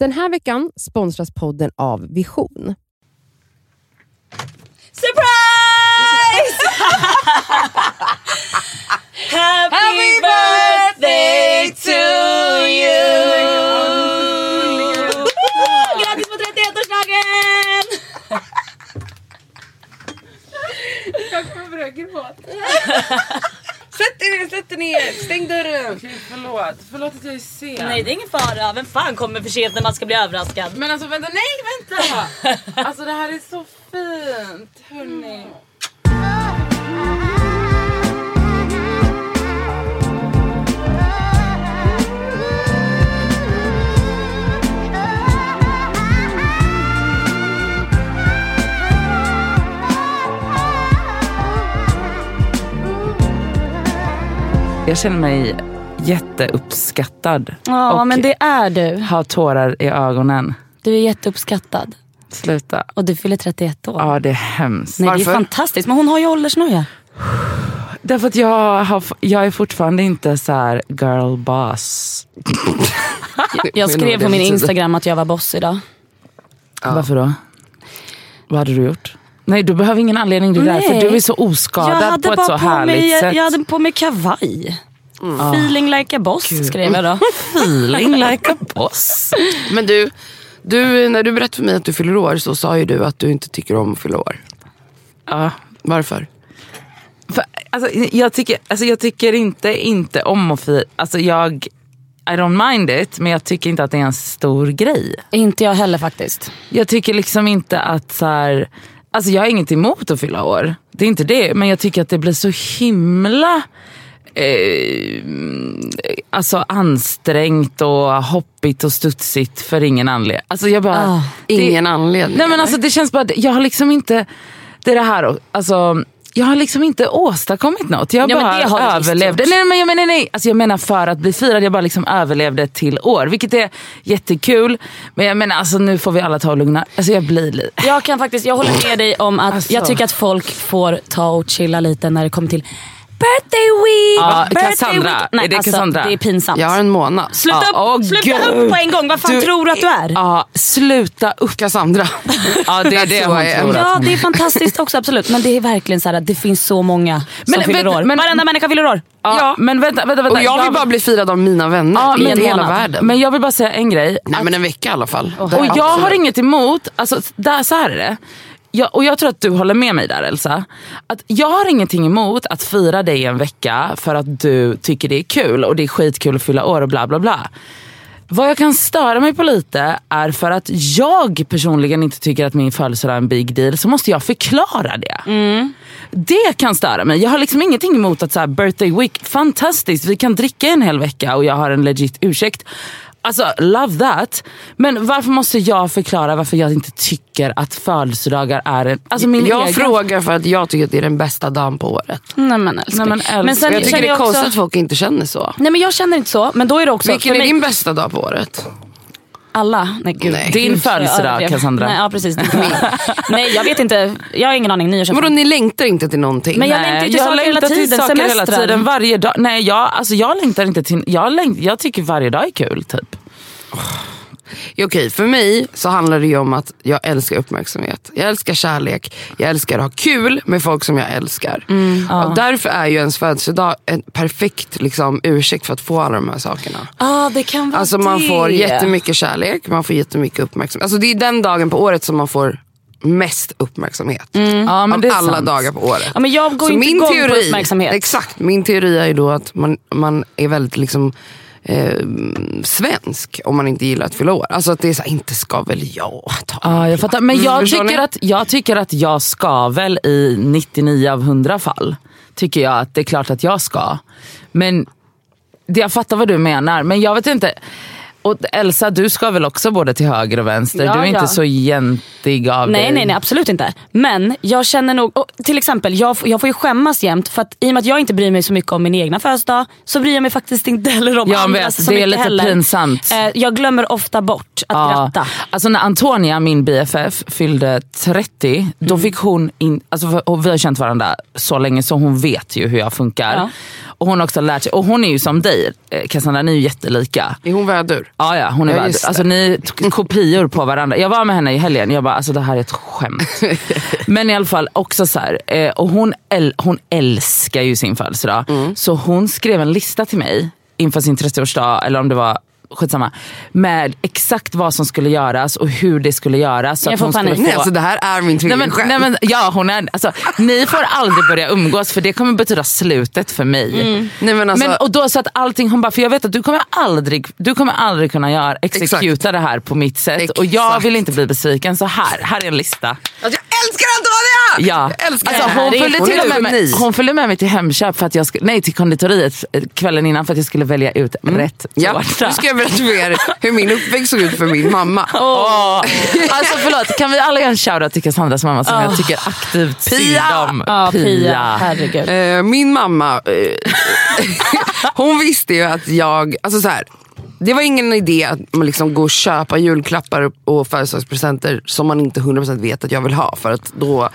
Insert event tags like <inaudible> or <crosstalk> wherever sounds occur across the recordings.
Den här veckan sponsras podden av Vision. Surprise! <laughs> Happy birthday to you! Grattis på 31-årsdagen! <laughs> Sätt dig ner, ner. Stäng dörren. Okej, förlåt. Förlåt att jag är sen. Nej det är ingen fara, vem fan kommer för sent när man ska bli överraskad? Men alltså vänta, nej vänta! <laughs> Alltså det här är så fint. Hörni. Jag känner mig jätteuppskattad. Ja och men det är du. har tårar i ögonen. Du är jätteuppskattad. Sluta. Och du fyller 31 år. Ja, det är hemskt. Nej, det är fantastiskt, men hon har ju åldersnoja. Därför att jag, har, jag är fortfarande inte så här girl boss. Jag skrev på min Instagram att jag var boss idag. Varför då? Vad hade du gjort? Nej, du behöver ingen anledning. Det är Nej. därför du är så oskadad på ett så härligt mig, sätt. jag hade på mig kavaj. Feeling like a boss skrev jag då. <laughs> Feeling like a boss. Men du, du, när du berättade för mig att du fyller år så sa ju du att du inte tycker om att fylla år. Ja. Varför? För, alltså, jag, tycker, alltså, jag tycker inte inte om att fira. Alltså, jag, I don't mind it, men jag tycker inte att det är en stor grej. Inte jag heller faktiskt. Jag tycker liksom inte att så här, alltså jag har inget emot att fylla år. Det är inte det. Men jag tycker att det blir så himla eh, alltså ansträngt och hoppigt och studsigt för ingen anledning. Alltså jag bara, Ah, Ingen anledning. Nej men eller? alltså det känns bara, jag har liksom inte, det är det här alltså jag har liksom inte åstadkommit något. Jag Ja, bara det överlevde. Nej, men jag menar, nej, nej. Alltså, jag menar för att bli firad, jag bara liksom överlevde till år. Vilket är jättekul. Men jag menar alltså, nu får vi alla ta och lugna. Alltså, jag blir lite... Jag kan faktiskt, jag håller med dig om att Alltså. jag tycker att folk får ta och chilla lite när det kommer till birthday week. Ja, birthday Cassandra. week. Nej, Är det alltså, Cassandra? Det är pinsamt. Jag har en månad. Sluta, Ja, upp, åh, sluta upp på en gång, vad fan Du- tror du att du är? Ja, sluta upp. Cassandra. Ja, det är det hon tror. Ja det är fantastiskt också absolut men det är verkligen så här att det finns så många som Men- fyller år. men- Varenda människa fyller år. Ja, Men vänta, vänta, vänta. Och jag vill bara bli firad av mina vänner Ja, i men- hela månad. världen. Men jag vill bara säga en grej. Nej men en vecka i alla fall. Och jag har inget emot, alltså, där, så här är det. Jag, och jag tror att du håller med mig där Elsa. Att jag har ingenting emot att fira dig en vecka för att du tycker det är kul och det är skitkul att fylla år och bla bla bla. Vad jag kan störa mig på lite är för att jag personligen inte tycker att min födelsedag är en big deal så måste jag förklara det. Det kan störa mig. Jag har liksom ingenting emot att så här, birthday week, fantastiskt, vi kan dricka en hel vecka och jag har en legit ursäkt. Alltså love that. Men varför måste jag förklara varför jag inte tycker att födelsedagar är en... Alltså min jag egen... frågar för att jag tycker att det är den bästa dagen på året. Nej men älskling. Nej, men älskling. men sen jag tycker det är konstigt också, att folk inte känner så. Nej men jag känner inte så men då är det också Vilken för är mig, din bästa dag på året? Alla. Nej gud. Nej. Din födelsedag. Cassandra. Nej, ja precis. <laughs> Nej jag vet inte, jag har ingen aning. Vadå ni längtar inte till någonting? Men jag längtar ju till jag saker hela längtar till tiden, saker hela tiden, varje dag. Nej, jag, alltså, jag längtar inte till... Jag, längt, jag tycker varje dag är kul, typ. Ja, Okej, för mig så handlar det ju om att jag älskar uppmärksamhet. Jag älskar kärlek. Jag älskar att ha kul med folk som jag älskar. Och därför är ju ens födelsedag en perfekt liksom, ursäkt för att få alla de här sakerna. ah, det kan vara Alltså man det. får jättemycket kärlek, man får jättemycket uppmärksamhet. Alltså det är den dagen på året som man får mest uppmärksamhet. Ja, men Av alla sant. dagar på året. Ja, men jag går Så inte min igång på uppmärksamhet. Exakt, min teori är ju då att man, man är väldigt liksom eh, svensk om man inte gillar att fylla år. Alltså att det är så här, inte ska väl jag ta Ja, jag fattar. Men jag, förstår tycker att, jag tycker att jag ska väl i 99 av 100 fall. Tycker jag att det är klart att jag ska. Men det- jag fattar vad du menar. Men jag vet inte. Och Elsa, du ska väl också både till höger och vänster? Ja, du är ja. inte så gentig av Nej, dig. nej, nej absolut inte. Men jag känner nog, till exempel jag, jag får ju skämmas jämt för att i och med att jag inte bryr mig så mycket om min egna födelsedag så bryr jag mig faktiskt inte <laughs> heller om Jag andras vet, så det är lite heller. pinsamt. Eh, jag glömmer ofta bort att gratta. Alltså när Antonia, min BFF, fyllde 30, då Mm. fick hon in, alltså vi har känt varandra så länge så hon vet ju hur jag funkar. Och hon har också lärt sig, och hon är ju som dig eh, Cassandra, ni är ju jättelika. Är hon vädur? Ja, ja hon är Ja, det. Alltså ni är kopior på varandra. Jag var med henne i helgen, jag bara alltså det här är ett skämt. <laughs> Men i alla fall också så här, eh, och hon, äl- hon älskar ju sin födelsedag. Mm. Så hon skrev en lista till mig inför sin 30-årsdag, eller om det var skitsamma, med exakt vad som skulle göras och hur det skulle göras. Så Jag att hon skulle få... Nej, alltså det här är min Nej, men, tvilling nej, men, ja, hon är, alltså, ni får aldrig börja umgås för det kommer betyda slutet för mig. Mm. Nej, men alltså, Men, och då så att allting, hon bara, för jag vet att du kommer aldrig, du kommer aldrig kunna göra, exekuta det här på mitt sätt. Och jag Exakt. vill inte bli besviken så här, här är en lista. alltså, jag älskar Antonia! Ja. Jag älskar Alltså, hon, följde Hon till och med mig, hon följde med mig till Hemköp, för att jag skulle, nej till konditoriet kvällen innan för att jag skulle välja ut rätt Ja, tårta. jag berätta för er hur min uppväxt såg ut för min mamma. Åh. Alltså förlåt, kan vi alla ge en shoutout till Cassandras mamma som jag tycker aktivt Pia! om? Ja, Pia. Herregud. Eh, min mamma, eh, <laughs> hon visste ju att jag, alltså så här. Det var ingen idé att man liksom går och köpa julklappar och födelsedagspresenter som man inte 100% vet att jag vill ha för att då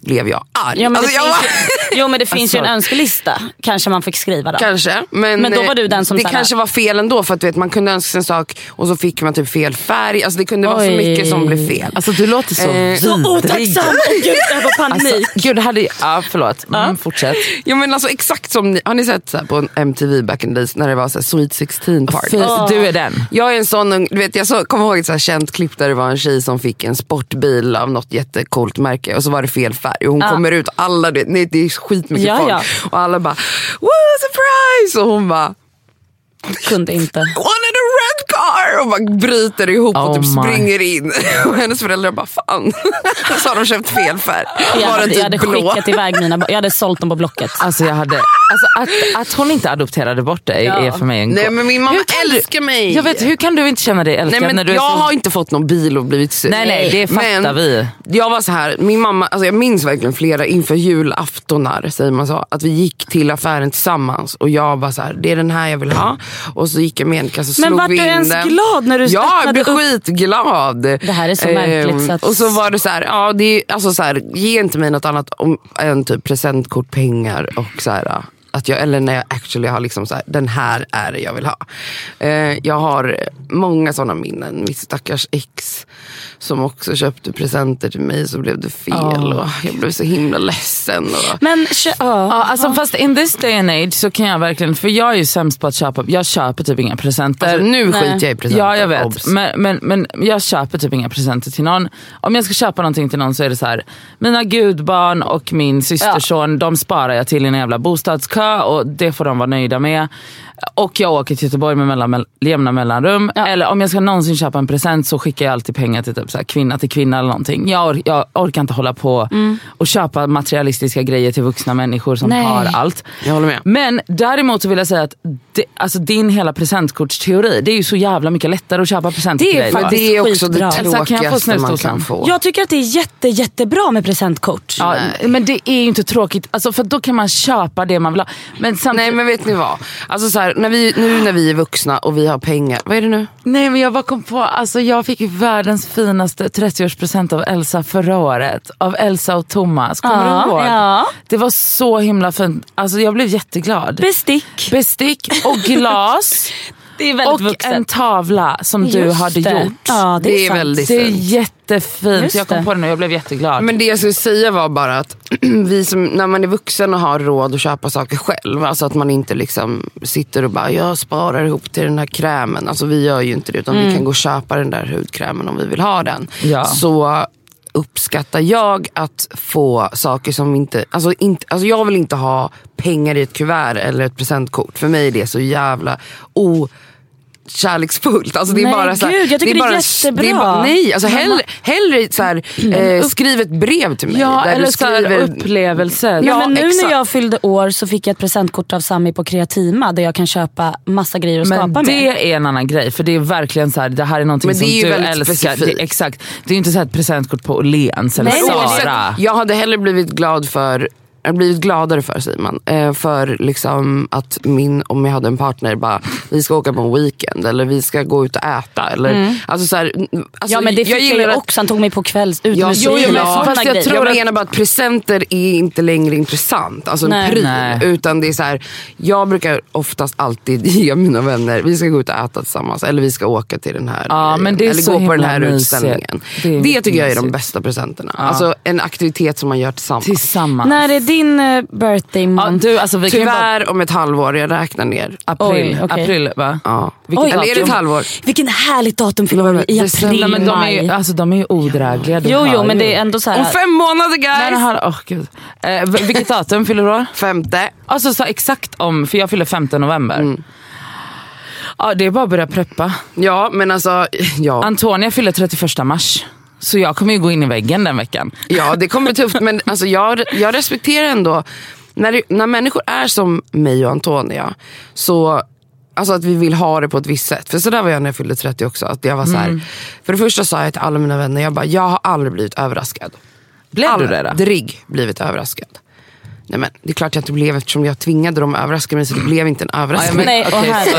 blev jag arg. Ja, men det Alltså, jag finns var- ju, jo men det finns ju en Alltså. önskelista. Kanske man fick skriva då. Kanske. Men, Men då var du den som det så här- kanske var fel ändå för att du vet, man kunde önska sig en sak och så fick man typ fel färg. Alltså, det kunde vara så Oj. mycket som blev fel. Alltså du låter så Eh, Så otacksam! Åh gud, jag får panik. Alltså, gud, det hade, ja, förlåt. Mm, fortsätt. Ja, men alltså, exakt som ni, har ni sett så här, på en MTV back in the days när det var så här, Sweet 16 party? Du är den. Jag är en sån du vet jag så, kommer ihåg ett så här känt klipp där det var en tjej som fick en sportbil av något jättecoolt märke och så var det fel färg och hon kommer ut alla, du vet, nej, det är skitmycket Ja, folk ja. och alla bara wow surprise och hon bara Kunde inte. car <laughs> och bara bryter ihop och Oh typ my. springer in <laughs> och hennes föräldrar bara fan <laughs> så har de köpt fel färg. Jag Var hade, den jag hade typ blå? skickat iväg mina Jag hade sålt dem på Blocket. Alltså, jag hade, alltså att, att hon inte adopterade bort dig Ja. är för mig en Nej men min mamma kan du- älskar mig. Jag vet, hur kan du inte känna dig älskad Nej, men när du jag så... har inte fått någon bil och blivit sur. Nej, nej, det fattar men vi. Jag var så här, min mamma, alltså jag minns verkligen flera inför julaftonar, säger man så, att vi gick till affären tillsammans och jag var så här, det är den här jag vill ha. Och så gick jag med en kasse och Men slog vart du in ens den. Glad när du Ja, jag blev upp? skitglad. Det här är så märkligt så att- Och så var det så här, ja, det är, alltså så här, ge inte mig något annat om, än typ presentkort, pengar och så här. Att jag, eller när jag actually har liksom så här, den här är det jag vill ha. Eh, jag har många sådana minnen. Mitt stackars ex som också köpte presenter till mig så blev det fel och jag blev så himla ledsen. Och, Men kö- ja. Ja, alltså, fast in this day and age så kan jag verkligen, för jag är ju sämst på att köpa, jag köper typ inga presenter. alltså, nu Nej. skiter jag i presenter. Ja jag vet, men, men, men jag köper typ inga presenter till någon. Om jag ska köpa någonting till någon så är det så här. mina gudbarn och min systerson, de sparar jag till i en jävla bostadskö och det får de vara nöjda med. Och jag åker till Göteborg med mellan, mell- jämna mellanrum. Eller om jag ska någonsin köpa en present så skickar jag alltid pengar till typ så här, kvinna till kvinna eller någonting. Jag, or- jag orkar inte hålla på och köpa materialistiska grejer till vuxna människor som Nej. har allt. Jag håller med. Men däremot så vill jag säga att det, alltså din hela presentkortsteori, det är ju så jävla mycket lättare att köpa är till dig. Det är också det skitbra. Elsa, kan jag få tråkigaste man kan få. Jag tycker att det är jätte, jättebra med presentkort. Ja, men det är ju inte tråkigt, alltså, för då kan man köpa det man vill ha. Men samtidigt, Nej men vet ni vad? Alltså så här, när vi, nu när vi är vuxna och vi har pengar, vad är det nu? Nej men jag bara kom på, alltså jag fick världens finaste 30-årspresent av Elsa förra året. Av Elsa och Thomas, kommer Ja, du ihåg? ja. Det var så himla fint, alltså jag blev jätteglad. Bestick. Bestick och glas <laughs> Det är väldigt och vuxet. en tavla som du Just hade det. gjort. Ja, det är, Det är sant. väldigt Det är fint. jättefint, Just jag kom på det nu och jag blev jätteglad. Men det jag skulle säga var bara att <clears throat> vi som, när man är vuxen och har råd att köpa saker själv, alltså att man inte liksom sitter och bara jag sparar ihop till den här krämen. Alltså vi gör ju inte det utan vi kan gå och köpa den där hudkrämen om vi vill ha den. Ja. Så uppskattar jag att få saker som inte, alltså inte, alltså jag vill inte ha pengar i ett kuvert eller ett presentkort. För mig är det så jävla o kärleksfullt. Alltså det är Nej, bara så här, gud, jag tycker det är bara, jättebra. Det är bara, nej, alltså hellre, hellre så här, eh, skriv ett brev till mig. ja, där eller du skriver, upplevelser. Ja, Ja, men nu exakt. när jag fyllde år så fick jag ett presentkort av Sami på Kreatima där jag kan köpa massa grejer att Men skapa med. det är en annan grej för det är verkligen så här, det här är någonting Men det som är du älskar. Det, exakt. Det är ju inte så ett presentkort på Åhléns eller Nej. Oavsett, jag hade hellre blivit glad för jag har blivit gladare för säger man. Eh, för liksom att min, om jag hade en partner, bara vi ska åka på en weekend eller vi ska gå ut och äta. Eller, alltså, så här, alltså, ja men det fick jag, gillar ju också. Han tog mig på kvälls ut Ja, jo, jo, men fast jag tror jag menar bara att presenter är inte längre intressant. Alltså en Nej. pryl. Nej. Utan det är så här, jag brukar oftast alltid <laughs> ge mina vänner, vi ska gå ut och äta tillsammans. Eller vi ska åka till den här Ja, men det är Eller så gå på den här mysigt. utställningen. Det Det, tycker jag är de mysigt. bästa presenterna. Alltså en aktivitet som man gör tillsammans. Tillsammans. När är din uh, birthday ja, month? du, alltså, vi ju bara, Tyvärr om ett halvår, jag räknar ner. april, Oj, okej. april va? Ja. Vilket Eller är det ett halvår? Vilken härligt datum fyller du i april, Nej, men de, är ju, alltså, de är ju odrägliga. du Jo, jo, men ju. det är ändå så här. Om fem månader guys! har, oh, gud. Eh, vilket datum fyller du år? Femte. Alltså så exakt om, för jag fyller 5 november. Mm. Ja, det är bara att börja preppa. Ja men alltså, ja. Antonia fyller 31 mars. Så jag kommer ju gå in i väggen den veckan. Ja det kommer bli tufft men alltså, jag, jag respekterar ändå, när, när människor är som mig och Antonia, så Alltså att vi vill ha det på ett visst sätt. För så där var jag när jag fyllde 30 också. Att jag var så här, För det första sa jag till alla mina vänner, jag bara, jag har aldrig blivit överraskad. Blev du det då? Aldrig blivit överraskad. Nej men det är klart jag inte blev eftersom jag tvingade dem att överraska mig så det blev inte en överraskning. men, Nej, okej, här- så,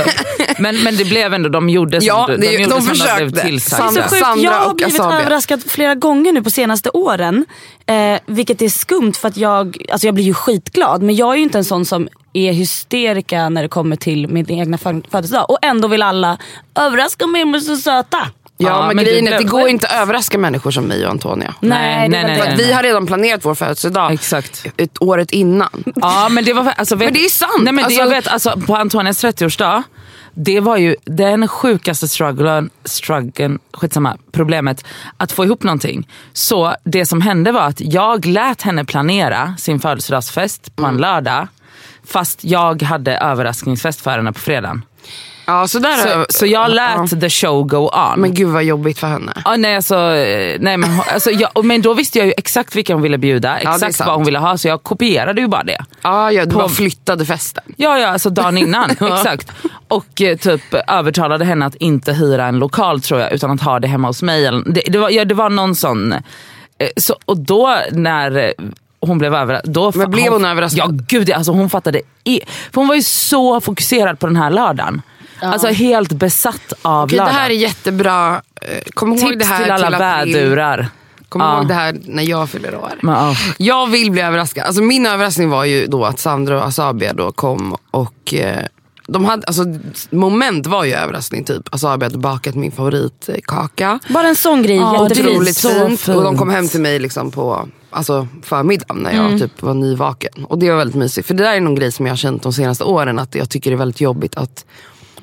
men, men det blev ändå, de gjorde som Ja, det- gjorde de som försökte. blev tillsagda. Så Sandra- sjukt. Sandra jag har och blivit Asabia. överraskad flera gånger nu på senaste åren. Eh, vilket är skumt för att jag, alltså jag blir ju skitglad. Men jag är ju inte en sån som är hysterika när det kommer till min egna fö- födelsedag. Och ändå vill alla överraska mig med så söta. Ja, Ja, men, men grejen är att det går inte att överraska människor som mig och Antonia. Nej, nej, nej, att vi har redan planerat vår födelsedag Exakt. ett året innan. Ja men det var alltså, vet, Men det är sant. Nej, men Alltså- jag vet, alltså, på Antonias 30-årsdag, det var ju den sjukaste strugglen, strugglen, skitsamma, problemet att få ihop någonting. Så det som hände var att jag lät henne planera sin födelsedagsfest på Mm. en lördag. Fast jag hade överraskningsfest för henne på fredagen. Ja, så där Så, så jag lät the show go on. Men gud vad jobbigt för henne. Ja, nej, alltså, eh, nej, men, <laughs> alltså, jag, men då visste jag ju exakt vilka hon ville bjuda, exakt sant. vad hon ville ha så jag kopierade ju bara det. Ja, ja, du På- bara flyttade festen. Ja, ja alltså dagen innan. <laughs> <laughs> exakt. Och eh, typ övertalade henne att inte hyra en lokal tror jag, utan att ha det hemma hos mig. Det, det, var, ja, det var någon sån... eh, Så, och då när hon blev överraskad. Då Men blev hon överraskad? Ja gud, alltså hon fattade. I, för hon var ju så fokuserad på den här lördagen. Alltså helt besatt av Okej, det här är jättebra. Eh, Kom ihåg Tips det här till alla april. vädurar. Kom Ja. ihåg det här när jag fyller år. Men, ja. Jag vill bli överraskad. Alltså, min överraskning var ju då att Sandra och Asabia då kom och eh, de hade, alltså, moment var ju överraskning. Typ. Asabia hade bakat min favoritkaka. Bara en sån grej, Ja. Otroligt fint. fint. Och de kom hem till mig liksom på alltså, förmiddagen när jag Mm. typ var nyvaken. Och det var väldigt mysigt. För det där är någon grej som jag har känt de senaste åren. Att jag tycker det är väldigt jobbigt att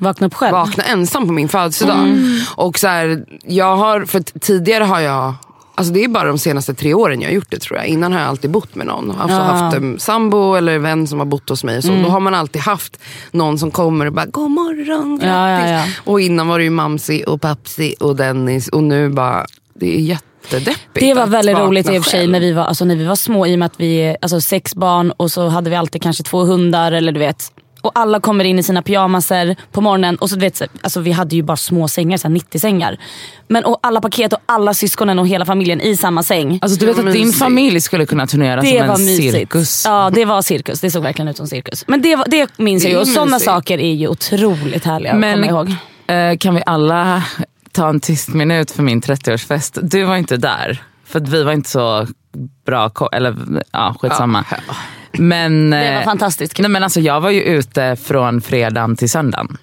Vakna upp själv. vakna ensam på min födelsedag. Mm. Och så här, jag har, för tidigare har jag Alltså det är bara de senaste tre åren jag har gjort det tror jag. Innan har jag alltid bott med någon. Alltså Ja. haft en sambo eller vän som har bott hos mig. och Så. Mm. Då har man alltid haft någon som kommer och bara God morgon, grattis. Ja, ja. Och innan var det ju Mamsi och Papsi och Dennis. Och nu bara, det är jättedeppigt. Det var väldigt roligt i och för sig när vi, var, alltså när vi var små i och med att vi är alltså sex barn och så hade vi alltid kanske två hundar eller du vet. Och alla kommer in i sina pyjamaser på morgonen och så vet, så- alltså vi hade ju bara små sängar, så här 90 sängar. Men och alla paket och alla syskonen och hela familjen i samma säng. Alltså, du vet att din familj skulle kunna turnera det som var en mysigt. cirkus. Ja det var cirkus, det såg verkligen ut som cirkus. Men det, var, det minns Det jag ju och sådana saker är ju otroligt härliga att Men komma ihåg. eh, kan vi alla ta en tyst minut för min 30-årsfest? Du var inte där, för att vi var inte så bra eller ja skitsamma. Men, Det var eh, fantastiskt kul. nej, men alltså, jag var ju ute från fredagen till söndagen.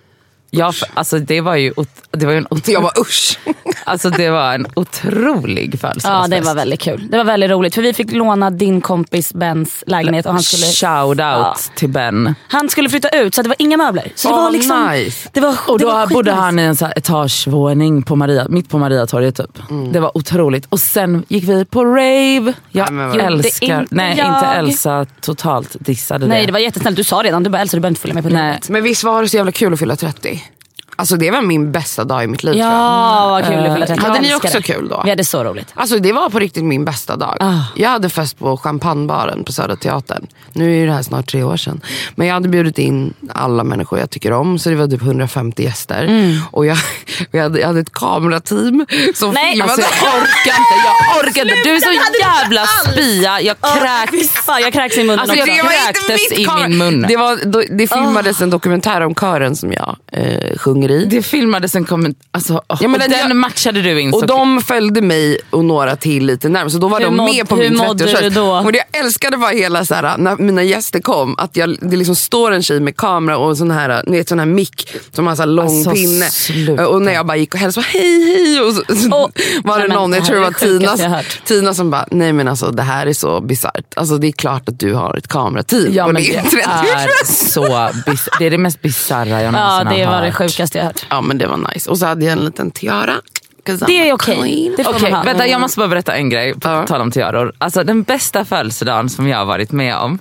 Jag, alltså, det var ju, det var ju en, otro- Jag bara usch. <laughs> alltså, det var en otrolig Ja födelsedagsfest. det var väldigt kul. Det var väldigt roligt för vi fick låna din kompis Bens lägenhet och han skulle Shout out Ja. till Ben. Han skulle flytta ut så det var inga möbler. Så det Åh, var liksom, nice. det var, Och det då var bodde han i en så här etagevåning på Maria, mitt på Mariatorget typ. Det var otroligt. Och sen gick vi på rave. Jag Nej, älskar, inte nej jag. inte Elsa totalt dissade Nej det. det var jättesnällt, du sa redan, du bara Elsa du behöver inte följa med på Nej. livet. Men visst var det så jävla kul att fylla 30? Alltså det var min bästa dag i mitt liv jag. Ja, vad kul fyllde 30. Hade Jag ni också det. kul då? Vi hade så roligt. Alltså det var på riktigt min bästa dag. Ah. Jag hade fest på champagnebaren på Södra Teatern. Nu är ju det här snart tre år sedan. Men jag hade bjudit in alla människor jag tycker om. Så det var typ 150 gäster. Mm. Och jag, <laughs> vi hade, jag hade ett kamerateam som Nej, filmade. Alltså jag orkar inte, jag orkar inte. Du är så jävla spya. Jag kräks. Fan, jag kräks i munnen Alltså, också. jag det var inte mitt i min mun. Det, var, det filmades en dokumentär om kören som jag eh, sjunger i. Det filmades en kommentar. Alltså, Ja, men den- jag- matchade du in Och de följde mig och några till lite närmare. Så då var Hur de måd- med på hur min mådde 30-årsfest. du då? Och det jag älskade var hela så här, när mina gäster kom. Att jag, det liksom står en tjej med kamera och sån här, ni vet, sån här mick som har så här lång Alltså, pinne. sluta. Och när jag bara gick och hälsade hej hej. Och så, Åh, var det nej, någon, det jag tror det var det Tina, hört. Tina som bara, nej men alltså det här är så bisarrt. Alltså det är klart att du har ett kamerateam Ja, på men det 30 är så Det är det mest bisarra jag Ja, någonsin det har var det hört. sjukaste jag hört. Ja men det var nice. Och så hade jag en liten tiara. Det är okej. Det man ha. vänta jag måste bara berätta en grej på Ja. tal om tiaror. Alltså den bästa födelsedagen som jag har varit med om,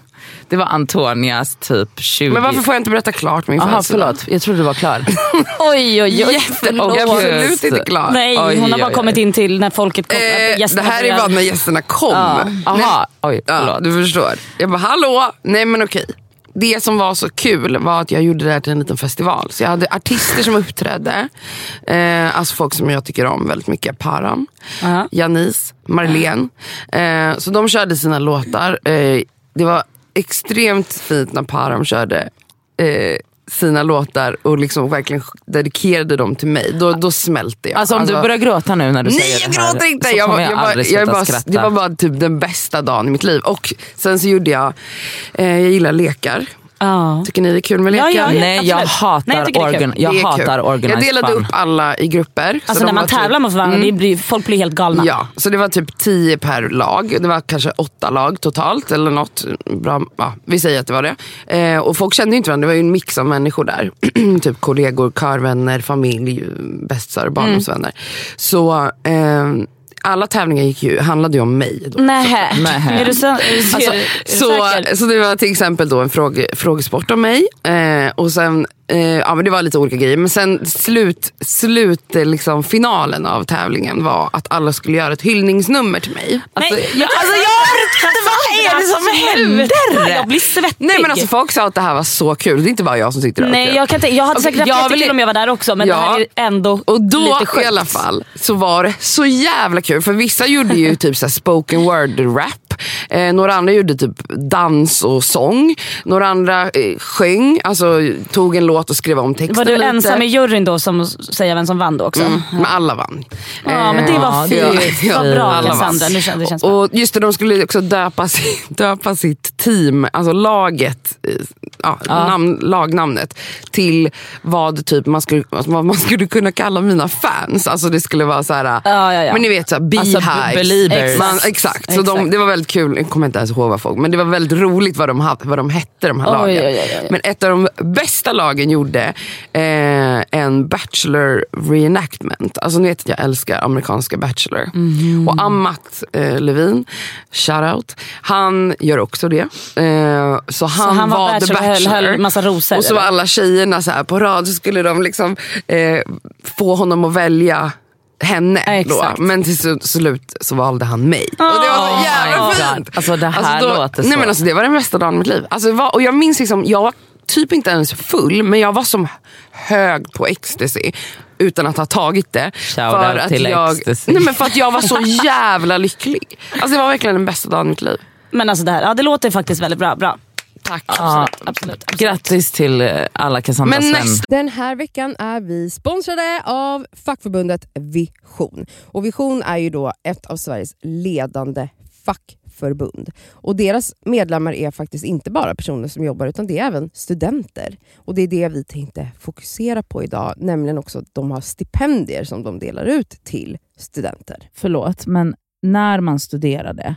det var Antonias typ 20... Men varför får jag inte berätta klart min Jaha födelsedag? förlåt, jag trodde du var klar. <laughs> Oj, oj, oj. Jag är absolut inte klar. Nej, Oj, hon har bara oj, kommit oj. in till när folket kom. Eh, det här är bara när gästerna kom. Jaha, oj Ja, förlåt. du förstår. Jag bara, hallå? Nej men okej. Det som var så kul var att jag gjorde det här till en liten festival. Så jag hade artister som uppträdde. Eh, alltså folk som jag tycker om väldigt mycket. Param, Ja. Janice, Marlene. Eh, så de körde sina låtar. Eh, det var extremt fint när Param körde eh, sina låtar och liksom verkligen dedikerade dem till mig. Då, då smälte jag. Alltså om du börjar gråta nu när du Nej säger jag det här gråter inte. så Jag, kommer var- jag, jag, var- aldrig jag, bara, det var bara typ den bästa dagen i mitt liv. Och sen så gjorde jag, eh, jag gillar lekar. Ja. Tycker ni det är kul med Ja, lekar? ja, ja. Nej jag hatar, Nej, jag organ, jag hatar organized Jag delade fun. upp alla i grupper. så Alltså när man typ- tävlar mot varandra, det blir, folk blir helt galna. Ja, så det var typ tio per lag. Det var kanske åtta lag totalt eller något. Bra, ja, vi säger att det var det. Eh, och folk kände ju inte varandra, det var ju en mix av människor där. <clears throat> typ kollegor, körvänner, familj, bästisar, barndomsvänner. Så eh, alla tävlingar gick ju, handlade ju om mig. Då. Nähä. Nähä. Är du, så, är du, Alltså, är du så, säker? så det var till exempel då en fråge, frågesport om mig. Eh, och sen, eh, ja, men det var lite olika grejer. Men sen slut, slut eh, liksom, finalen av tävlingen var att alla skulle göra ett hyllningsnummer till mig. Alltså, Nej, jag, alltså, jag. Vad är det som händer? Jag blir svettig. Nej men alltså folk sa att det här var så kul. Det är inte bara jag som tyckte det var Nej, kul. jag, kan inte, jag hade Okej, säkert haft jättekul vill- om jag var där också, men Ja. det här är ändå Och då lite sjukt. i alla fall så var det så jävla kul. För vissa gjorde ju typ så här spoken word rap. Eh, några andra gjorde typ dans och sång. Några andra eh, sjöng, alltså tog en låt och skrev om texten Var du lite. ensam i juryn då som säger vem som vann då också? Mm, men alla vann. Ja men det Eh, var Ja, fint. det- Vad bra. Cassandra, nu känns det känns bra. Och just det, de skulle också döpa, döpa sitt team, alltså laget, eh, ja, Namn, lagnamnet, till vad, typ man skulle, vad man skulle kunna kalla mina fans. Alltså det skulle vara så här, Ja, ja, ja. men ni vet såhär Alltså, beehives. believers. Man, exakt, så de, Exakt. det var väldigt kul, jag kommer inte ens ihåg vad folk, men det var väldigt roligt vad de, vad de hette de här Oj, lagen. Men ett av de bästa lagen gjorde eh, en Bachelor reenactment. Alltså ni vet att jag älskar amerikanska Bachelor. Mhm. Och Amat eh, Levin, shoutout, han gör också det. Eh, så han, han var var, Bachelor the och höll- Bachelor. höll massa rosor, Och så var alla tjejerna så här på rad så skulle de liksom eh, få honom att välja henne Ja, då. Men till slut- så valde han mig. och det var Oh så jävla my fint. Alltså, det här låter nej, så. Men alltså, det var den bästa dagen i mitt liv. Alltså, var, och jag minns liksom, jag var typ inte ens full men jag var som hög på ecstasy utan att ha tagit det. Shout out till jag, ecstasy. nej, men för att jag var så <laughs> jävla lycklig. Alltså, det var verkligen den bästa dagen i mitt liv. Men alltså det här, ja, det låter faktiskt väldigt bra. bra. Tack. Absolut, absolut, absolut. Grattis till eh, alla Cassandras Men nästa Den här veckan är vi sponsrade av fackförbundet Vision. Och Vision är ju då ett av Sveriges ledande fackförbund. Och deras medlemmar är faktiskt inte bara personer som jobbar utan det är även studenter. Och det är det vi tänkte fokusera på idag, nämligen också att de har stipendier som de delar ut till studenter. förlåt, men när man studerade,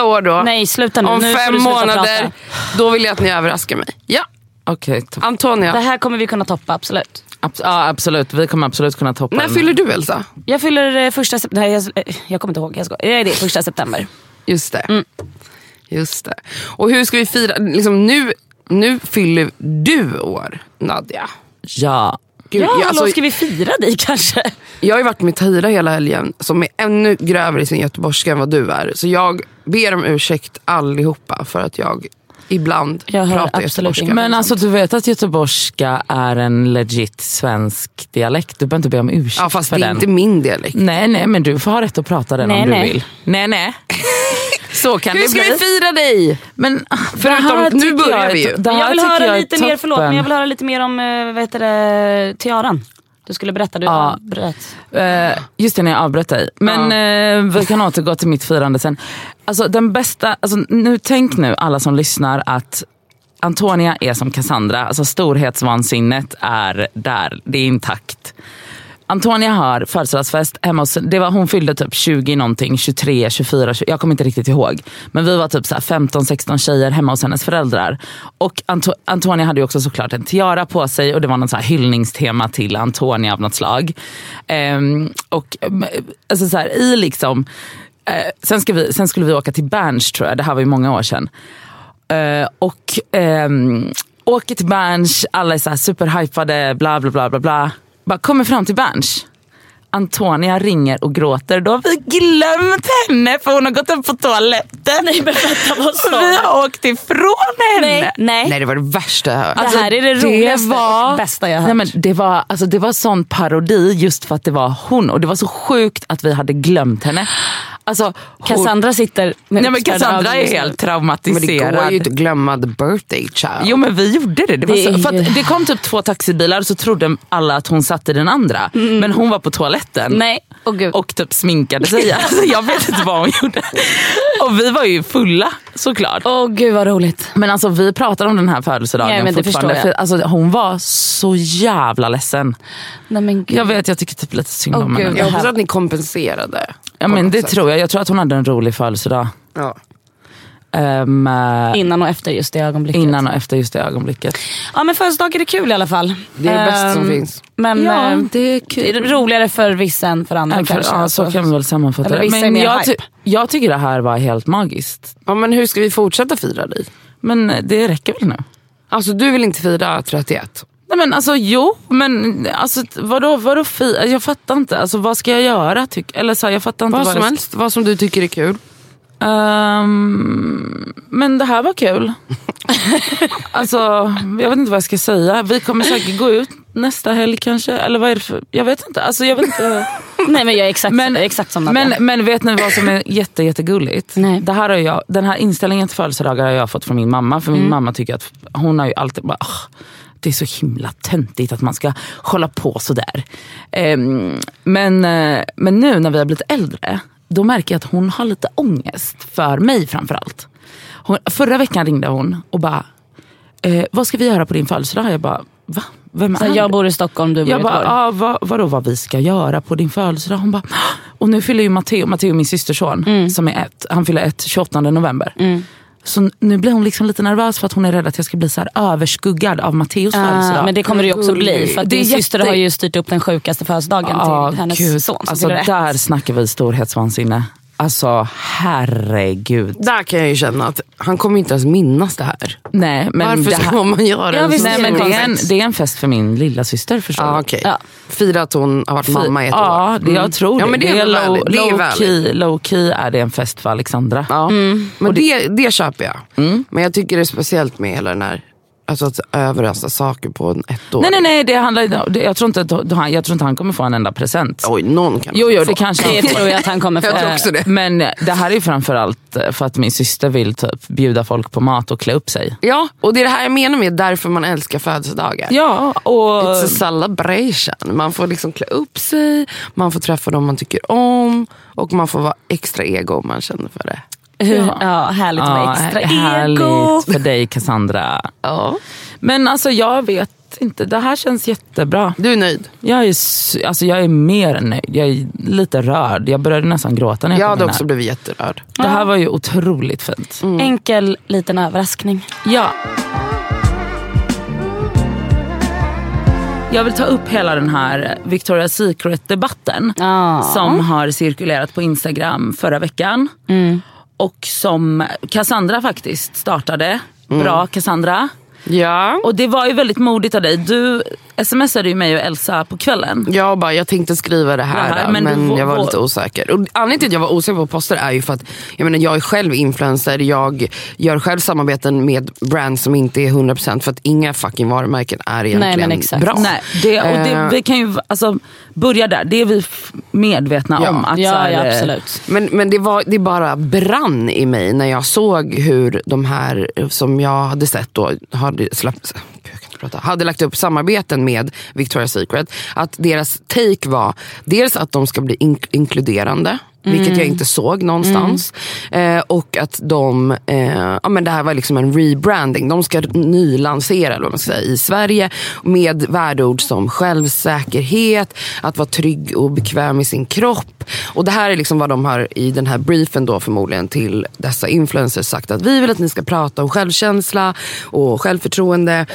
År då. Nej sluta nu. Om nu fem månader, prata. då vill jag att ni överraskar mig. Ja, Okej, topp. Antonia. Det här kommer vi kunna toppa absolut. Abs- ja, absolut. Vi kommer absolut kunna toppa När den. fyller du Elsa? Jag fyller eh, första september. Nej, jag, eh, jag kommer inte ihåg. Jag ska. Det är det, första september. Just det. Just det. Och hur ska vi fira? Liksom nu, nu fyller du år, Nadja. Ja. Gud, ja, jag, alltså, ska vi fira dig kanske? jag har ju varit med Tahira hela helgen som är ännu grövre i sin göteborgska än vad du är. Så jag ber om ursäkt allihopa för att jag ibland Jag hör pratar göteborgska. inget. Men alltså du vet att göteborgska är en legit svensk dialekt. Du behöver inte be om ursäkt ja, fast för det är den. inte min dialekt. Nej, nej, men du får ha rätt att prata den Nej, om du nej. vill. Nej, nej. <laughs> Så kan Hur det ska bli. vi fira dig? Men ah, Förutom- det här nu börjar vi ju. jag vill höra lite mer, förlåt, men jag vill höra lite mer om eh, vad heter det, tiaran. Du skulle berätta, du Ja. avbröt. Eh, just det, när jag avbröt dig. Men eh, vi kan återgå till mitt firande sen. Alltså, den bästa, alltså, nu, tänk nu alla som lyssnar att Antonia är som Cassandra. Alltså, storhetsvansinnet är där, det är intakt. Antonia har födelsedagsfest hemma hos, det var, hon fyllde typ 20 någonting, 23, 24, 20, jag kommer inte riktigt ihåg. Men vi var typ så här 15-16 tjejer hemma hos hennes föräldrar. Och Anto, Antonia hade ju också såklart en tiara på sig och det var något så här hyllningstema till Antonia av något slag. Ehm, och mm, alltså så här, i liksom, eh, sen, ska vi, sen skulle vi åka till Berns tror jag, det här var ju många år sedan. Eh, och ehm, åker till Berns, alla är så här superhypade, bla bla bla bla bla. Bara kommer fram till Berns. Antonia ringer och gråter. Då har vi glömt henne för hon har gått upp på toaletten. Nej men vänta vad sa Och vi har åkt ifrån henne. Nej, nej. Nej det var det värsta jag hört. det här är det roligaste och bästa jag har nej, hört. men det, var, alltså, det var sån parodi just för att det var hon. Och det var så sjukt att vi hade glömt henne. Alltså, Cassandra sitter med nej, men Cassandra är helt Men det traumatiserad. går ju inte att glömma the birthday child. Jo men vi gjorde det. Det, var Det så, för ju- det kom typ två taxibilar och så trodde alla att hon satt i den andra. Men hon var på toaletten. Nej, gud. Och typ sminkade sig. <laughs> Alltså, jag vet inte vad hon gjorde. Och vi var ju fulla såklart. Åh gud vad roligt. Men alltså vi pratar om den här födelsedagen Ja, men det fortfarande. förstår jag. För, alltså, hon var så jävla ledsen. Nej, men gud. Jag vet, jag tycker typ lite synd om henne. Jag hoppas att ni kompenserade. Ja, men det sätt. tror jag. Jag tror att hon hade en rolig födelsedag. Ja. Eh, Innan och efter just det ögonblicket. innan och efter just det ögonblicket. Ja men födelsedagar är kul i alla fall. Det är det bästa som Ehm, finns. Men Ja, eh, det är det är roligare för vissa än för andra för, kanske. ja, så kan vi väl sammanfatta Eller det. vissa är Men mer jag, ty- jag tycker det här var helt magiskt. Ja, men hur ska vi fortsätta fira dig? Men det räcker väl nu? Alltså du vill inte fira 31? Nej men alltså jo, men alltså, vadå, vadå fi? Jag fattar inte. Alltså, vad ska jag göra? Tyck? Eller så här, jag fattar inte Vad vad som helst, vad som du tycker är kul. Ehm, men det här var kul. <laughs> alltså, jag vet inte vad jag ska säga. Vi kommer säkert gå ut nästa helg kanske. Eller vad är det för... Jag vet inte. Alltså, jag vet inte. Nej men jag är exakt, Men- exakt som. Men, men vet ni vad som är jätte, jättegulligt? Nej. Det här har jag, den här inställningen till födelsedagar har jag fått från min mamma. För min mamma tycker att hon har ju alltid bara, "Åh, det är så himla töntigt att man ska hålla på sådär. Ehm, men, eh, men nu när vi har blivit äldre, då märker jag att hon har lite ångest. För mig framförallt. Hon, förra veckan ringde hon och bara, eh, vad ska vi göra på din födelsedag? Jag bara, va? Vem så är jag du?" bor i Stockholm, du bor i Jag bara, Göteborg. ah, vad, vadå vad vi ska göra på din födelsedag? Hon bara, och nu fyller ju Matteo, Matteo min systerson, som är ett, han fyller ett 28 november. Mm. Så nu blir hon liksom lite nervös för att hon är rädd att jag ska bli så här överskuggad av Matteos Ah, födelsedag. men det kommer det ju också bli. För att din syster jätte- har ju styrt upp den sjukaste födelsedagen Ja, till hennes gud. son. Alltså, där snackar vi storhetsvansinne. Alltså herregud. Där kan jag ju känna att han kommer inte ens minnas det här. Nej, men Varför det, ska man göra Ja, visst, nej, men det, är en, det är en fest för min lilla syster förstår Ja, du. okej. Ja. Fira att hon har varit mamma i ett ja, år. det, jag tror det. Ja, men det är low, väldigt- det är low, key, low key är det en fest för Alexandra. Ja. Men det, det köper jag. Men jag tycker det är speciellt med hela den här, alltså att överraska saker på en ett år. Nej, nej, nej. Det handlar, det, jag, tror inte, att- han- jag tror inte han kommer få en enda present. Oj, någon kan Jo, jo, få. det kanske han får. tror jag att han kommer <laughs> få. Jag tror också det. Men det här är framförallt för att min syster vill typ bjuda folk på mat och klä upp sig. Ja, och det är det här jag menar med därför man älskar födelsedagar. Ja, och... It's a celebration. Man får liksom klä upp sig, man får träffa dem man tycker om och man får vara extra ego om man känner för det. Hur, <laughs> ja, härligt med Ja, extra ego. härligt för dig Cassandra. Ja. Men alltså jag vet inte, det här känns jättebra. Du är nöjd? Jag är, alltså, jag är mer än nöjd. Jag är lite rörd. Jag började nästan gråta när jag Jag hade också här. blivit jätterörd. Det här var ju otroligt fint. Enkel liten överraskning. Ja. Jag vill ta upp hela den här Victoria's Secret-debatten Ja. som har cirkulerat på Instagram förra veckan. Och som Cassandra faktiskt startade. Bra Cassandra. Ja. Och det var ju väldigt modigt av dig. Du smsade ju mig och Elsa på kvällen. Jag bara, jag tänkte skriva det här, Det här, men, men jag var lite osäker. Och anledningen till att jag var osäker på poster är ju för att jag, menar, jag är själv influencer, jag gör själv samarbeten med brands som inte är 100% för att inga fucking varumärken är egentligen men exakt. bra. Nej, det, och det, Eh. vi kan ju alltså, börja där. Det är vi medvetna Ja. om. Att, Ja, här, ja, eh, absolut. Men, men det, var, det bara brann i mig när jag såg hur de här som jag hade sett då hade släppt Prata, hade lagt upp samarbeten med Victoria's Secret. Att deras take var dels att de ska bli in- inkluderande. Vilket jag inte såg någonstans. Eh, och att de, eh, ja, men det här var liksom en rebranding. De ska nylansera eller vad man ska säga, i Sverige med värdeord som självsäkerhet, att vara trygg och bekväm i sin kropp. Och det här är liksom vad de har i den här briefen då förmodligen till dessa influencers sagt att vi vill att ni ska prata om självkänsla och självförtroende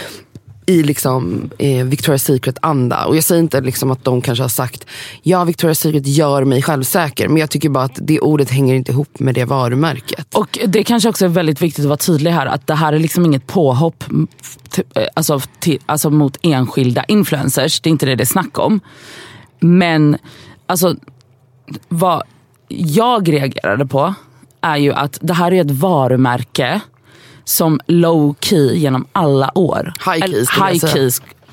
i liksom, eh, Victoria's Secret-anda. Och jag säger inte liksom att de kanske har sagt ja, Victoria's Secret gör mig självsäker. Men jag tycker bara att det ordet hänger inte ihop med det varumärket. Och det kanske också är väldigt viktigt att vara tydlig här att det här är liksom inget påhopp eh, alltså, till, alltså mot enskilda influencers. Det är inte det det är snack om. Men alltså, vad jag reagerade på är ju att det här är ett varumärke som low key genom alla år, High key, eller high säga.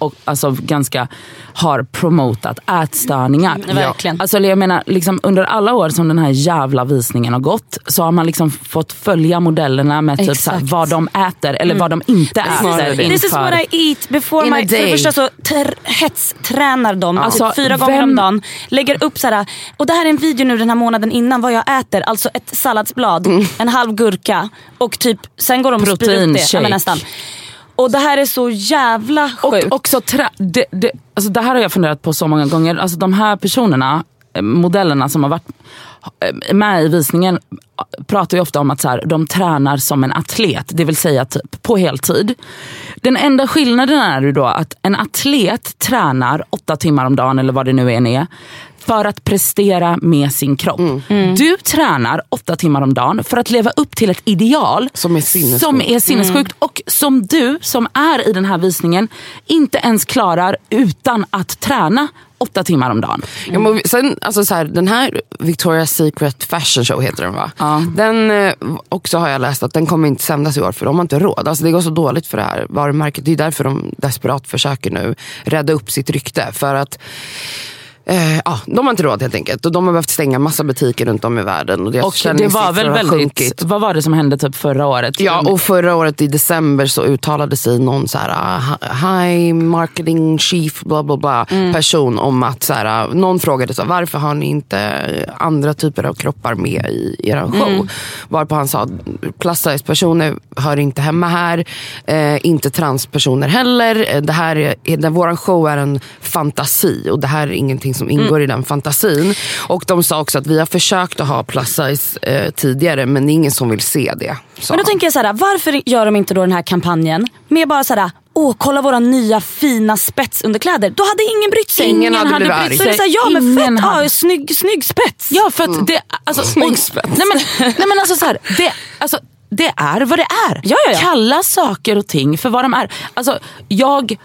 Och alltså ganska har promotat ätstörningar. Ja, verkligen. Alltså, jag menar, liksom, under alla år som den här jävla visningen har gått så har man liksom fått följa modellerna med typ, såhär, vad de äter eller vad de inte snarare äter. det. This is what I eat before In my... För det första så tr- hetstränar de Alltså, typ fyra gånger vem- om dagen. Lägger upp så här, och det här är en video nu den här månaden innan vad jag äter. Alltså ett salladsblad, en halv gurka och typ sen går de och sprider upp det. Ja, men nästan. Och det här är så jävla sjukt. Och också trä, det, det, alltså det här har jag funderat på så många gånger. Alltså de här personerna, eh, modellerna som har varit eh, med i visningen pratar ju ofta om att så här, de tränar som en atlet, det vill säga typ på heltid. Den enda skillnaden är ju då att en atlet tränar åtta timmar om dagen eller vad det nu än är för att prestera med sin kropp. Du tränar åtta timmar om dagen för att leva upp till ett ideal Som är sinnessjukt. som är sinnessjukt och som du som är i den här visningen inte ens klarar utan att träna åtta timmar om dagen. Ja, men sen, alltså så här, den här Victoria's Secret Fashion Show heter den va? Ja. Den eh, också har jag läst att den kommer inte sändas i år för de har inte råd. Alltså det går så dåligt för det här varumärket. Det är därför de desperat försöker nu rädda upp sitt rykte. För att Eh, ja, de har inte råd helt enkelt. Och de har behövt stänga massa butiker runt om i världen. Och deras Och det var väl väldigt, sjunkit. vad var det som hände typ förra året? Ja, och förra året i december så uttalade sig någon så här, ah, high marketing chief bla bla bla person om att så här, någon frågade så här, varför har ni inte andra typer av kroppar med i er show? Varpå han sa plus size personer hör inte hemma här, eh, inte transpersoner heller. Eh, Det här är, är, det, våran show är en fantasi och det här är ingenting allting som ingår i den fantasin. Och de sa också att vi har försökt att ha plus size eh, tidigare men det är ingen som vill se det. Men då tänker jag så här, varför gör de inte då den här kampanjen med bara så här, åh kolla våra nya fina spetsunderkläder. Då hade ingen brytt sig. Ingen hade blivit arg. Så här, ja men Ingen fett, hade- ja, snygg, snygg spets. Ja, för att det... Alltså, Snygg och- spets. Nej men, nej, men alltså så här, det, alltså, det är vad det är. Ja, ja, ja. Kalla saker och ting för vad de är. Alltså, jag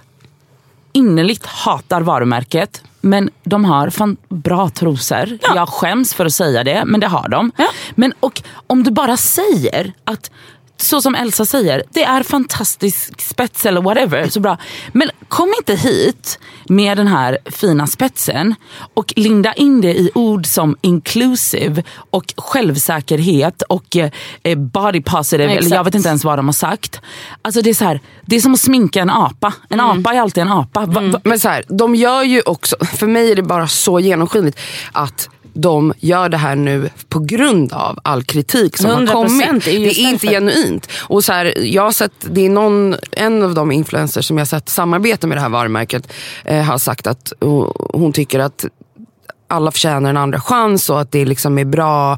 innerligt hatar varumärket. Men de har fan bra trosor. Jag skäms för att säga det, men det har de. Ja. Men och om du bara säger att, så som Elsa säger, det är fantastisk spets eller whatever, så bra. Men kom inte hit med den här fina spetsen och linda in det i ord som inclusive och självsäkerhet och eh, body positive, eller jag Exakt. vet inte ens vad de har sagt. Alltså det är så här, det är som att sminka en apa. En apa är alltid en apa. Va, va, Men så här, de gör ju också, för mig är det bara så genomskinligt att de gör det här nu på grund av all kritik som har 100% kommit. det är inte därför. genuint. Och så här, jag har sett, det är någon, en av de influencers som jag sett samarbeta med det här varumärket eh, har sagt att hon tycker att alla förtjänar en andra chans och att det liksom är bra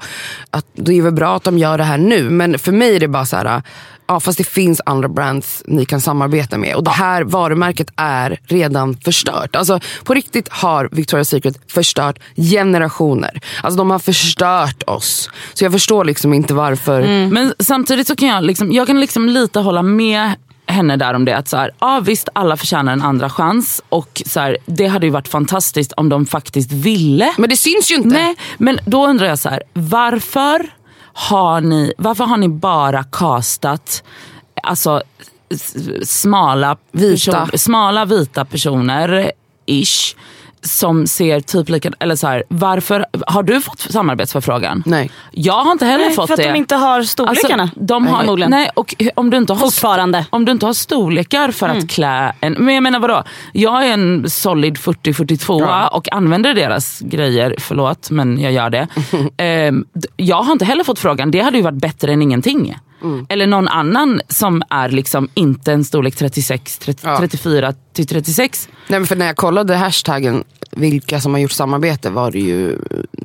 att det är väl bra att de gör det här nu. Men för mig är det bara så här, ja fast det finns andra brands ni kan samarbeta med. Och det här varumärket är redan förstört. Alltså på riktigt har Victoria's Secret förstört generationer. Alltså de har förstört oss. Så jag förstår liksom inte varför. Men samtidigt så kan jag, liksom, jag kan liksom lite hålla med henne där om det. Att så här, ja, visst, alla förtjänar en andra chans. Och så här, Det hade ju varit fantastiskt om de faktiskt ville. Men det syns ju inte. Nej, men då undrar jag så här, varför har ni, varför har ni bara castat alltså, smala, Vita. person- smala vita personer, ish, som ser typ lika, eller så här, varför, har du fått samarbetsförfrågan? Nej. Jag har inte heller Nej, fått för att det. de inte har storlekarna. Alltså, de har, förmodligen. nej, och om du inte har Fortfarande. om du inte har storlekar för att klä en... Men jag menar vadå? Jag är en solid 40-42 Ja. och använder deras grejer, förlåt men jag gör det. <laughs> D- jag har inte heller fått frågan, det hade ju varit bättre än ingenting. Eller någon annan som är liksom inte en storlek 36, 30, Ja. 34 till 36. Nej, men för när jag kollade hashtaggen vilka som har gjort samarbete var det ju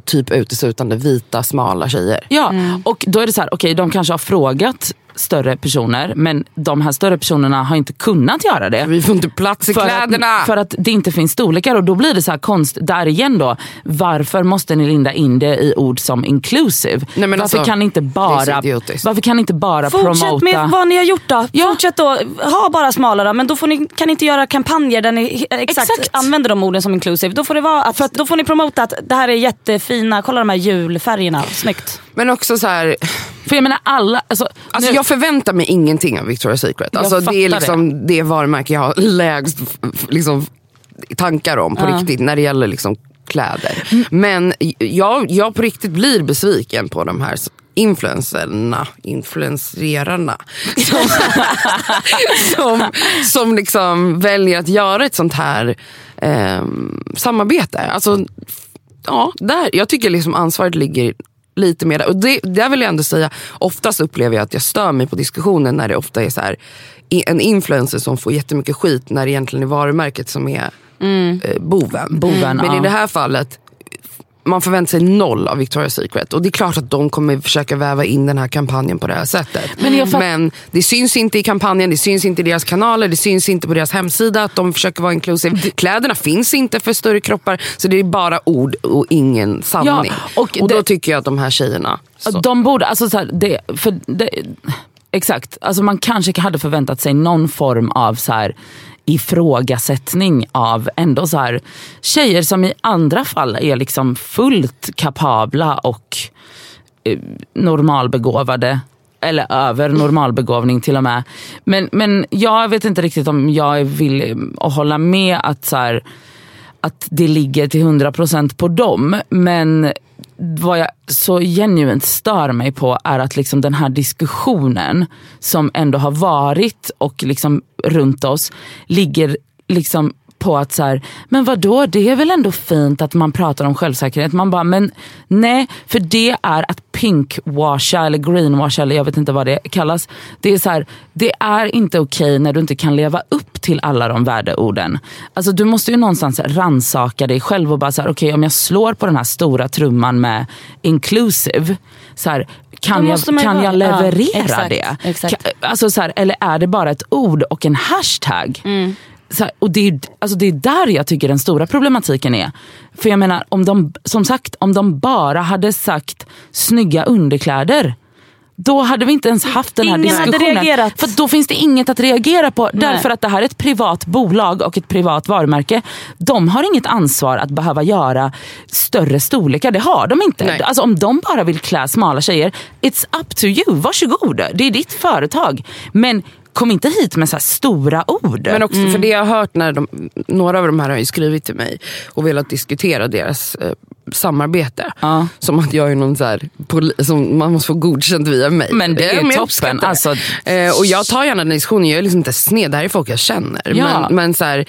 typ uteslutande vita smala tjejer. Ja, och då är det så här, okej de kanske har frågat större personer men de här större personerna har inte kunnat göra det. Vi får inte plats i för kläderna. Att, för att det inte finns storlekar och då blir det så här konst. Där igen då, varför måste ni linda in det i ord som inclusive? Nej, men varför, alltså, kan inte bara, varför kan ni inte bara Fortsätt promota? med vad ni har gjort då. Ja. Fortsätt då, ha bara smalare men då får ni, kan ni inte göra kampanjer där ni exakt, Exakt. använder de orden som inclusive. Då får, det vara att, då får ni promota att det här är jättefina, kolla de här julfärgerna, snyggt. Men också så här, För jag menar alla, alltså, alltså nu, jag förväntar mig ingenting av Victoria's Secret. Alltså, det är liksom det. varumärke jag har lägst liksom, tankar om på riktigt när det gäller liksom, kläder. Mm. Men jag, jag på riktigt blir besviken på de här influencerna, influencerarna <laughs> som, som, som liksom väljer att göra ett sånt här ehm, samarbete. Alltså, ja, där, jag tycker liksom ansvaret ligger lite mer. Och det, där vill jag ändå säga, oftast upplever jag att jag stör mig på diskussionen när det ofta är så här, en influencer som får jättemycket skit när det egentligen är varumärket som är eh, boven. Boven, Men ja. i det här fallet, man förväntar sig noll av Victoria's Secret. Och det är klart att de kommer försöka väva in den här kampanjen på det här sättet. Men fatt- Men det syns inte i kampanjen, det syns inte i deras kanaler, det syns inte på deras hemsida att de försöker vara inclusive. Kläderna finns inte för större kroppar, så det är bara ord och ingen sanning. Ja, och och då det- tycker jag att de här tjejerna... Så. De borde, alltså så här, det, för det, exakt, alltså man kanske hade förväntat sig någon form av så här ifrågasättning av ändå så här, tjejer som i andra fall är liksom fullt kapabla och eh, normalbegåvade. Eller över normalbegåvning till och med. Men, men jag vet inte riktigt om jag vill eh, hålla med att så här, att det ligger till 100% på dem. Men vad jag så genuint stör mig på är att liksom den här diskussionen som ändå har varit och liksom runt oss ligger liksom på att så här, men vadå det är väl ändå fint att man pratar om självsäkerhet. Man bara, men nej, för det är att pinkwasha eller greenwasha eller jag vet inte vad det kallas. Det är, så här, det är inte okej när du inte kan leva upp till alla de värdeorden. Alltså du måste ju någonstans ransaka dig själv och bara så här, okej om jag slår på den här stora trumman med inclusive, så här, kan, jag, kan jag vara- ja, leverera exakt, det? exakt. Alltså så här, eller är det bara ett ord och en hashtag? Mm. Här, och det är, alltså det är där jag tycker den stora problematiken är. För jag menar, om de, som sagt, om de bara hade sagt snygga underkläder. Då hade vi inte ens haft den här Ingen diskussionen. För då finns det inget att reagera på. Därför att det här är ett privat bolag och ett privat varumärke. De har inget ansvar att behöva göra större storlekar. Det har de inte. Nej. Alltså om de bara vill klä smala tjejer, it's up to you. Varsågod. Det är ditt företag. Men kom inte hit med så stora ord. Men också för det jag har hört när de, några av de här har skrivit till mig och velat diskutera deras eh, samarbete. Ja. Som att jag är någon så här, som man måste få godkänt via mig. Men det är men jag toppen. Alltså- eh, och jag tar gärna den diskussionen, jag är liksom inte sned, det här är folk jag känner. Ja. Men, men så här,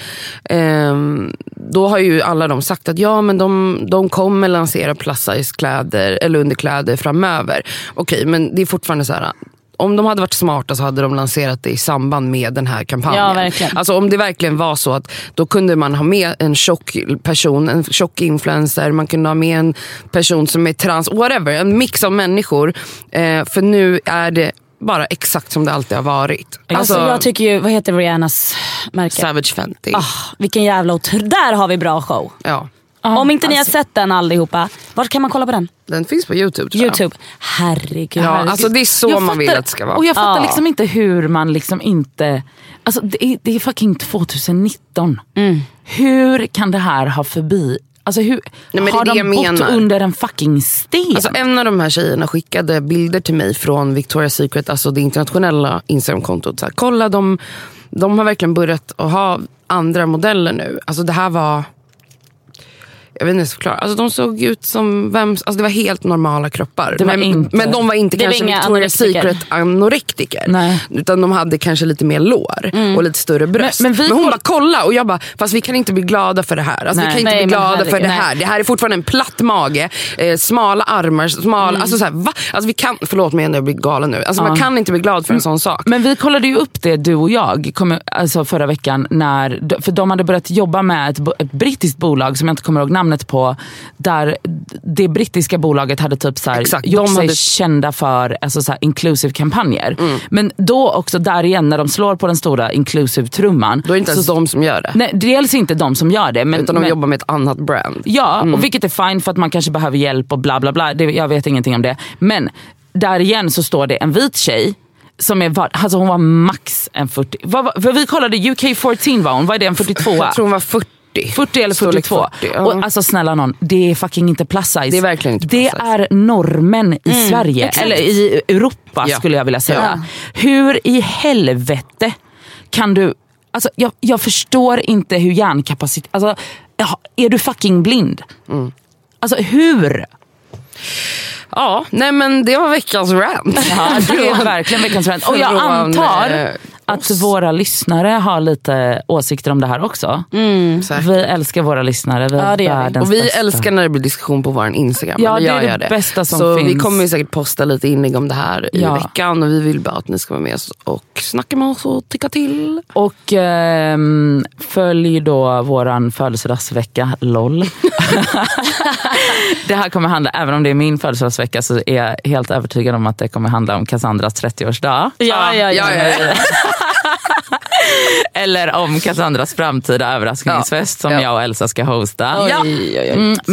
ehm, då har ju alla de sagt att ja men de, de kommer lansera plus size kläder eller underkläder framöver. Okej men det är fortfarande så här. Om de hade varit smarta så hade de lanserat det i samband med den här kampanjen. Ja, verkligen. Alltså om det verkligen var så att då kunde man ha med en tjock person, en tjock influencer, man kunde ha med en person som är trans, whatever. En mix av människor. Eh, för nu är det bara exakt som det alltid har varit. Alltså, jag tycker ju, vad heter Rihannas märke? Savage Fenty. Ah, vilken jävla otr- Där har vi bra show. Ja. Om inte ni alltså- har sett den allihopa, vart kan man kolla på den? Den finns på Youtube tror jag. Youtube. Herregud. Ja, alltså det är så Jag man vill fattar- att det ska vara. Och jag fattar Ja. liksom inte hur man liksom inte... Alltså det, är, det är fucking 2019. Mm. Hur kan det här ha förbi... Alltså hur, är har det de bott menar. under en fucking sten? Alltså en av de här tjejerna skickade bilder till mig från Victoria's Secret, alltså det internationella Instagramkontot. Så här, Kolla, de, de har verkligen börjat att ha andra modeller nu. Alltså det här var... Jag vet inte hur jag ska. Alltså de såg ut som vem, alltså det var helt normala kroppar. Det var men, inte- men de var inte Det var kanske inga Victoria's. Secret anorektiker. Nej. Utan de hade kanske lite mer lår och lite större bröst. Men- Men, men vi hon bara kolla och jag bara, fast vi kan inte bli glada för det här. Alltså, vi Nej. kan inte Nej, bli glada för herregud, det här. Det här är fortfarande en platt mage, eh, smala armar, smal, Mm. alltså, så här, va? Alltså, vi kan, förlåt mig jag blir galen nu. Alltså, Man kan inte bli glad för en sån sak. Men vi kollade ju upp det du och jag kom, alltså förra veckan. När, för de hade börjat jobba med ett, ett brittiskt bolag som jag inte kommer ihåg namnet på. Där det brittiska bolaget hade typ så här, Exakt, de sig hade- kända för alltså så här, inclusive kampanjer. Mm. Men då också där igen när de slår på den stora inclusive trumman. Då är det inte ens de som gör det. Nej, dels inte de som gör det. Men, utan de men, jobbar med ett annat brand. Ja, och vilket är fine för att man kanske behöver hjälp och bla bla bla. Det, jag vet ingenting om det. Men där igen så står det en vit tjej som är, alltså hon var max en 40. Vad, för vi kollade UK14 var hon, vad är det en 42? Jag tror hon var 40. 40 eller Storlek 42. 40, ja. och, alltså snälla någon, det är fucking inte plus size. Det är verkligen inte Det är normen i Sverige, eller i Europa Ja. skulle jag vilja säga. Ja. Hur i helvete kan du... Alltså, jag, jag förstår inte hur hjärnkapacitet... Alltså, är du fucking blind? Mm. Alltså hur? Ja, nej men det var veckans rant. Ja, det är <laughs> verkligen veckans rant. Och jag antar eh, att våra lyssnare har lite åsikter om det här också. Säkert. Vi älskar våra lyssnare. Vi Ja, det gör vi. Och vi bästa. älskar när det blir diskussion på vår Instagram. Ja, Vi det är gör det bästa som Så vi finns. kommer ju säkert posta lite inlägg om det här i Ja. veckan. Och vi vill bara att ni ska vara med oss och snacka med oss och tycka till. Och ehm, följ då våran födelsedagsvecka, LOL. <laughs> det här kommer handla, även om det är min födelsedagsvecka så är jag helt övertygad om att det kommer handla om Cassandras 30-årsdag. Ja, ja, ja. Ja, ja, ja. <laughs> Eller om Cassandras framtida överraskningsfest som Ja. jag och Elsa ska hosta. Ja. Oj, oj, oj. Mm, Så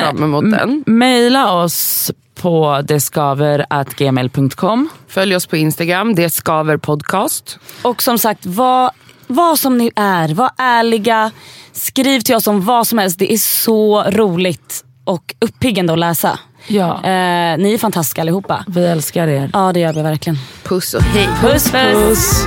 fram emot den. Mejla oss på deskaver.gmail.com. Följ oss på Instagram, det skaver podcast. Och som sagt, vad, vad som ni är, var ärliga. Skriv till oss om vad som helst. Det är så roligt och uppiggande att läsa. Ja. Eh, ni är fantastiska allihopa. Vi älskar er. Ja det gör vi verkligen. Puss och hej. Puss puss.